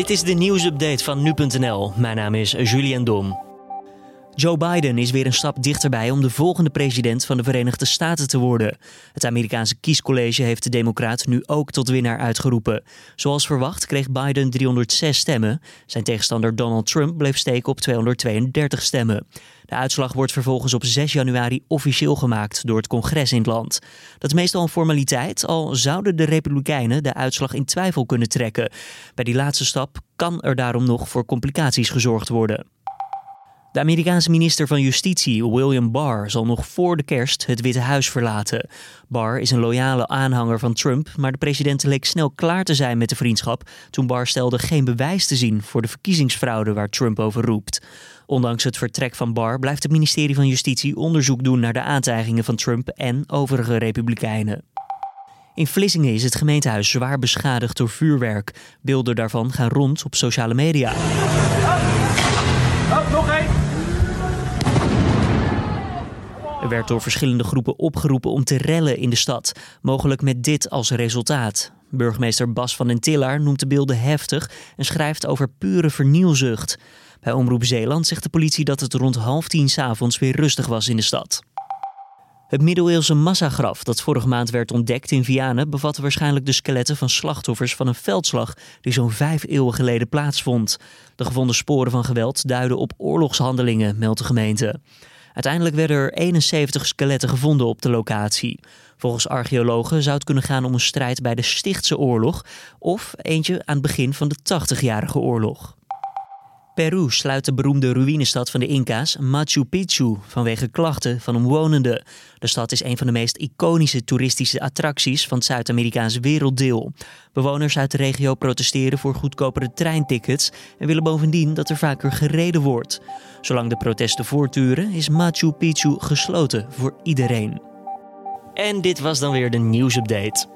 Dit is de nieuwsupdate van nu.nl. Mijn naam is Julian Dom. Joe Biden is weer een stap dichterbij om de volgende president van de Verenigde Staten te worden. Het Amerikaanse kiescollege heeft de Democraat nu ook tot winnaar uitgeroepen. Zoals verwacht kreeg Biden 306 stemmen. Zijn tegenstander Donald Trump bleef steken op 232 stemmen. De uitslag wordt vervolgens op 6 januari officieel gemaakt door het congres in het land. Dat is meestal een formaliteit, al zouden de Republikeinen de uitslag in twijfel kunnen trekken. Bij die laatste stap kan er daarom nog voor complicaties gezorgd worden. De Amerikaanse minister van Justitie, William Barr, zal nog voor de kerst het Witte Huis verlaten. Barr is een loyale aanhanger van Trump, maar de president leek snel klaar te zijn met de vriendschap toen Barr stelde geen bewijs te zien voor de verkiezingsfraude waar Trump over roept. Ondanks het vertrek van Barr blijft het ministerie van Justitie onderzoek doen naar de aantijgingen van Trump en overige republikeinen. In Vlissingen is het gemeentehuis zwaar beschadigd door vuurwerk. Beelden daarvan gaan rond op sociale media. Er werd door verschillende groepen opgeroepen om te rellen in de stad, mogelijk met dit als resultaat. Burgemeester Bas van den Tillaar noemt de beelden heftig en schrijft over pure vernielzucht. Bij Omroep Zeeland zegt de politie dat het rond half tien s'avonds weer rustig was in de stad. Het middeleeuwse massagraf dat vorige maand werd ontdekt in Vianen bevatte waarschijnlijk de skeletten van slachtoffers van een veldslag die zo'n vijf eeuwen geleden plaatsvond. De gevonden sporen van geweld duiden op oorlogshandelingen, meldt de gemeente. Uiteindelijk werden er 71 skeletten gevonden op de locatie. Volgens archeologen zou het kunnen gaan om een strijd bij de Stichtse oorlog of eentje aan het begin van de 80-jarige oorlog. Peru sluit de beroemde ruïnestad van de Inca's, Machu Picchu, vanwege klachten van omwonenden. De stad is een van de meest iconische toeristische attracties van het Zuid-Amerikaanse werelddeel. Bewoners uit de regio protesteren voor goedkopere treintickets en willen bovendien dat er vaker gereden wordt. Zolang de protesten voortduren, is Machu Picchu gesloten voor iedereen. En dit was dan weer de nieuwsupdate.